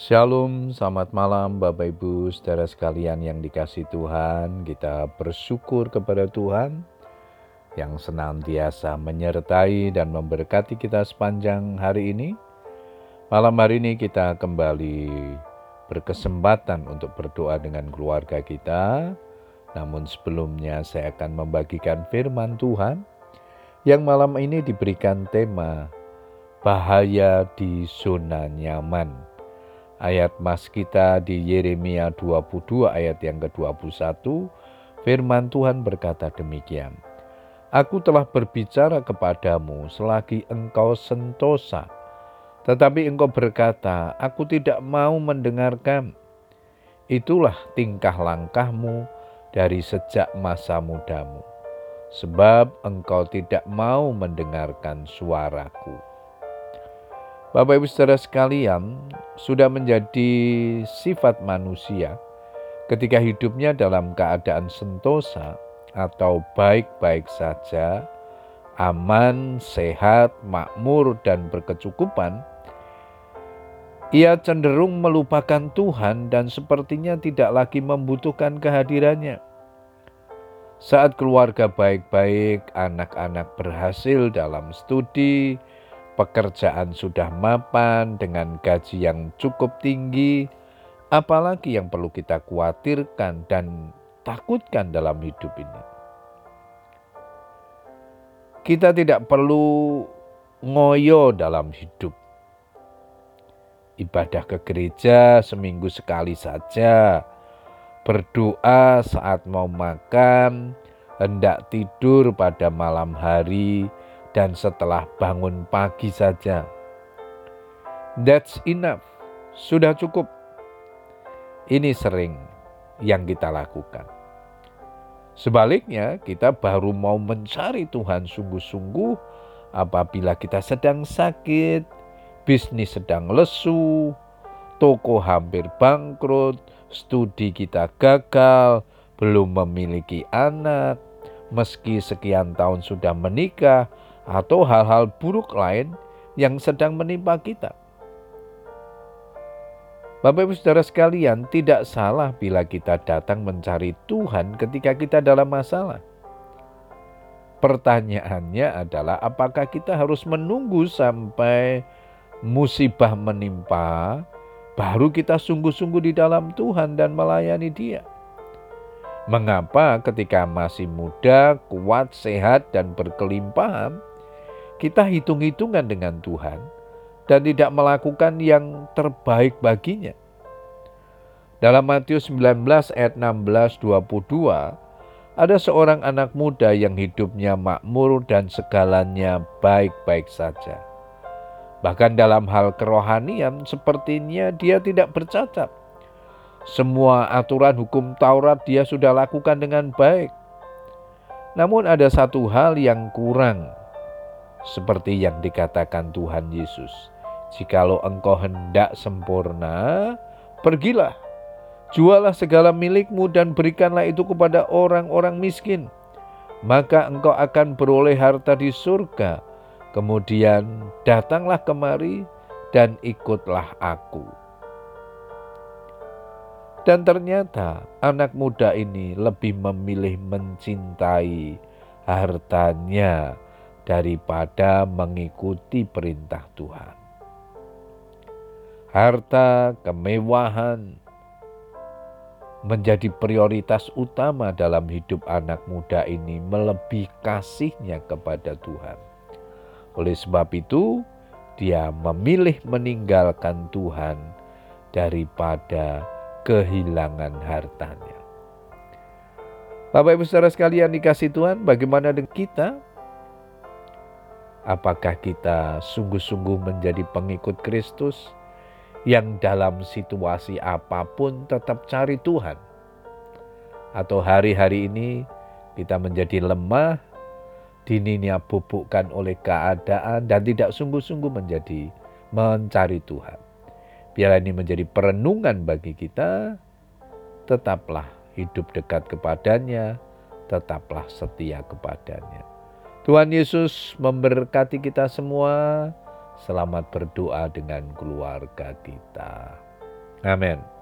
Shalom, selamat malam Bapak Ibu, saudara sekalian yang dikasih Tuhan. Kita bersyukur kepada Tuhan yang senantiasa menyertai dan memberkati kita sepanjang hari ini. Malam hari ini kita kembali berkesempatan untuk berdoa dengan keluarga kita. Namun sebelumnya saya akan membagikan firman Tuhan yang malam ini diberikan tema bahaya di zona nyaman ayat mas kita di Yeremia 22 ayat yang ke-21, firman Tuhan berkata demikian. Aku telah berbicara kepadamu selagi engkau sentosa, tetapi engkau berkata, aku tidak mau mendengarkan. Itulah tingkah langkahmu dari sejak masa mudamu, sebab engkau tidak mau mendengarkan suaraku. Bapak Ibu Saudara sekalian, sudah menjadi sifat manusia ketika hidupnya dalam keadaan sentosa atau baik-baik saja, aman, sehat, makmur, dan berkecukupan, ia cenderung melupakan Tuhan dan sepertinya tidak lagi membutuhkan kehadirannya. Saat keluarga baik-baik, anak-anak berhasil dalam studi, pekerjaan sudah mapan dengan gaji yang cukup tinggi, apalagi yang perlu kita khawatirkan dan takutkan dalam hidup ini. Kita tidak perlu ngoyo dalam hidup. Ibadah ke gereja seminggu sekali saja, berdoa saat mau makan, hendak tidur pada malam hari, dan setelah bangun pagi saja. That's enough, sudah cukup. Ini sering yang kita lakukan. Sebaliknya, kita baru mau mencari Tuhan sungguh-sungguh apabila kita sedang sakit, bisnis sedang lesu, toko hampir bangkrut, studi kita gagal, belum memiliki anak, meski sekian tahun sudah menikah, atau hal-hal buruk lain yang sedang menimpa kita. Bapak Ibu Saudara sekalian, tidak salah bila kita datang mencari Tuhan ketika kita dalam masalah. Pertanyaannya adalah apakah kita harus menunggu sampai musibah menimpa baru kita sungguh-sungguh di dalam Tuhan dan melayani Dia? Mengapa ketika masih muda, kuat, sehat, dan berkelimpahan, kita hitung-hitungan dengan Tuhan dan tidak melakukan yang terbaik baginya. Dalam Matius 19 ayat 16 22 ada seorang anak muda yang hidupnya makmur dan segalanya baik-baik saja. Bahkan dalam hal kerohanian sepertinya dia tidak bercacat. Semua aturan hukum Taurat dia sudah lakukan dengan baik. Namun ada satu hal yang kurang seperti yang dikatakan Tuhan Yesus. Jikalau engkau hendak sempurna, pergilah, jualah segala milikmu dan berikanlah itu kepada orang-orang miskin. Maka engkau akan beroleh harta di surga. Kemudian datanglah kemari dan ikutlah aku. Dan ternyata anak muda ini lebih memilih mencintai hartanya daripada mengikuti perintah Tuhan. Harta, kemewahan menjadi prioritas utama dalam hidup anak muda ini, melebihi kasihnya kepada Tuhan. Oleh sebab itu, dia memilih meninggalkan Tuhan daripada kehilangan hartanya. Bapak Ibu Saudara sekalian dikasih Tuhan, bagaimana dengan kita? Apakah kita sungguh-sungguh menjadi pengikut Kristus yang dalam situasi apa pun tetap cari Tuhan? Atau hari-hari ini kita menjadi lemah, dininya bubukkan oleh keadaan dan tidak sungguh-sungguh menjadi mencari Tuhan. Biar ini menjadi perenungan bagi kita, tetaplah hidup dekat kepadanya, tetaplah setia kepadanya. Tuhan Yesus memberkati kita semua. Selamat berdoa dengan keluarga kita. Amin.